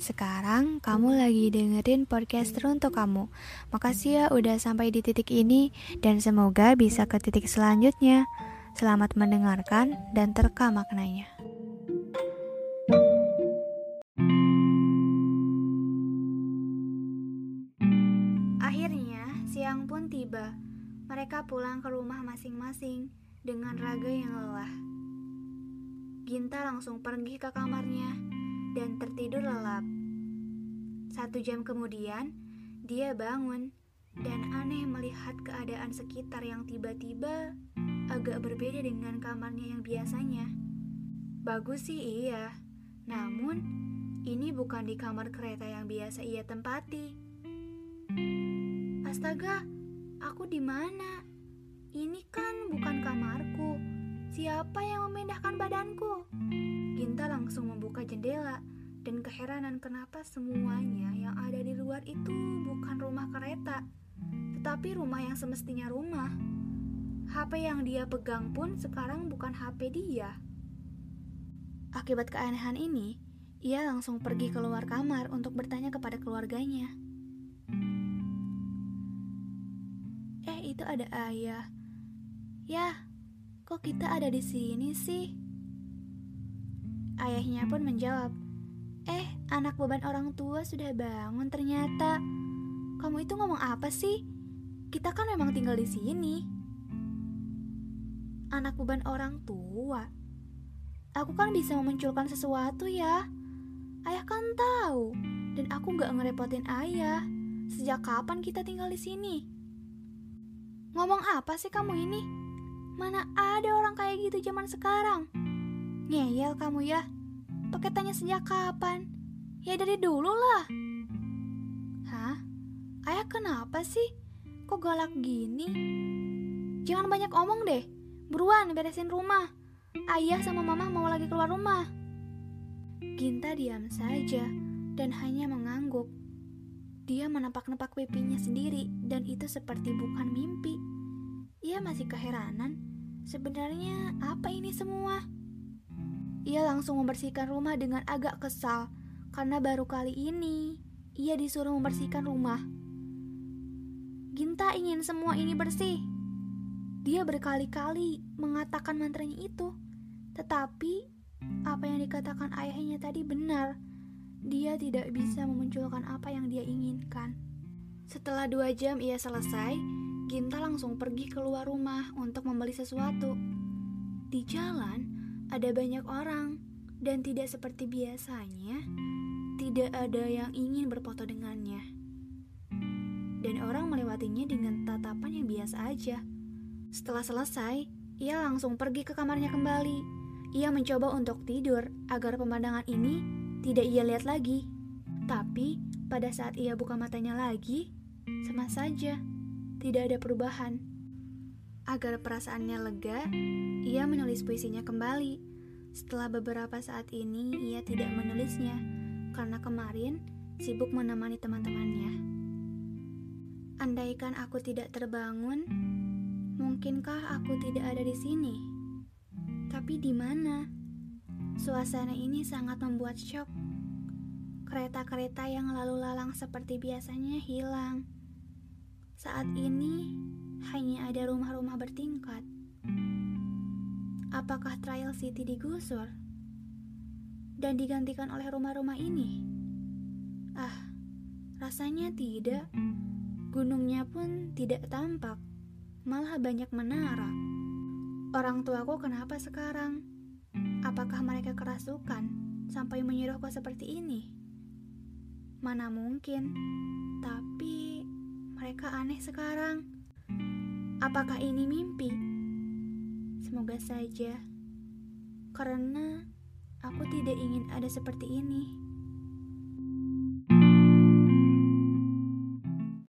Sekarang kamu lagi dengerin podcast untuk kamu. Makasih ya udah sampai di titik ini dan semoga bisa ke titik selanjutnya. Selamat mendengarkan dan terka maknanya. Akhirnya, siang pun tiba. Mereka pulang ke rumah masing-masing dengan raga yang lelah. Ginta langsung pergi ke kamarnya dan tertidur lelap. Satu jam kemudian, dia bangun dan aneh melihat keadaan sekitar yang tiba-tiba agak berbeda dengan kamarnya yang biasanya. Bagus sih iya, namun ini bukan di kamar kereta yang biasa ia tempati. Astaga, aku di mana? Ini kan bukan kamarku. Siapa yang memindahkan badanku? Jendela dan keheranan kenapa semuanya yang ada di luar itu bukan rumah kereta, tetapi rumah yang semestinya rumah. HP yang dia pegang pun sekarang bukan HP dia. Akibat keanehan ini, ia langsung pergi keluar kamar untuk bertanya kepada keluarganya. Eh, itu ada ayah. Ya, Kok kita ada di sini sih? Ayahnya pun menjawab, Eh, anak beban orang tua sudah bangun ternyata. Kamu itu ngomong apa sih? Kita kan memang tinggal di sini. Anak beban orang tua. Aku kan bisa memunculkan sesuatu ya. Ayah kan tahu, dan aku gak ngerepotin ayah. Sejak kapan kita tinggal di sini? Ngomong apa sih kamu ini? Mana ada orang kayak gitu zaman sekarang? Ngeyel kamu ya? Pakai tanya sejak kapan? Ya dari dulu lah. Hah? Ayah kenapa sih? Kok galak gini? Jangan banyak omong deh. Buruan beresin rumah. Ayah sama mama mau lagi keluar rumah. Ginta diam saja dan hanya mengangguk. Dia menapak-napak pipinya sendiri dan itu seperti bukan mimpi. Ia masih keheranan Sebenarnya apa ini semua? Ia langsung membersihkan rumah dengan agak kesal karena baru kali ini ia disuruh membersihkan rumah. Ginta ingin semua ini bersih. Dia berkali-kali mengatakan mantranya itu, tetapi apa yang dikatakan ayahnya tadi benar. Dia tidak bisa memunculkan apa yang dia inginkan. Setelah dua jam ia selesai, Ginta langsung pergi keluar rumah untuk membeli sesuatu. Di jalan, ada banyak orang, dan tidak seperti biasanya, tidak ada yang ingin berfoto dengannya. Dan orang melewatinya dengan tatapan yang biasa aja. Setelah selesai, ia langsung pergi ke kamarnya kembali. Ia mencoba untuk tidur agar pemandangan ini tidak ia lihat lagi. Tapi, pada saat ia buka matanya lagi, sama saja tidak ada perubahan. Agar perasaannya lega, ia menulis puisinya kembali. Setelah beberapa saat ini, ia tidak menulisnya karena kemarin sibuk menemani teman-temannya. Andaikan aku tidak terbangun, mungkinkah aku tidak ada di sini? Tapi di mana? Suasana ini sangat membuat shock. Kereta-kereta yang lalu lalang seperti biasanya hilang saat ini hanya ada rumah-rumah bertingkat. Apakah Trial City digusur dan digantikan oleh rumah-rumah ini? Ah, rasanya tidak. Gunungnya pun tidak tampak, malah banyak menara. Orang tuaku kenapa sekarang? Apakah mereka kerasukan sampai menyuruhku seperti ini? Mana mungkin, tapi mereka aneh sekarang. Apakah ini mimpi? Semoga saja, karena aku tidak ingin ada seperti ini.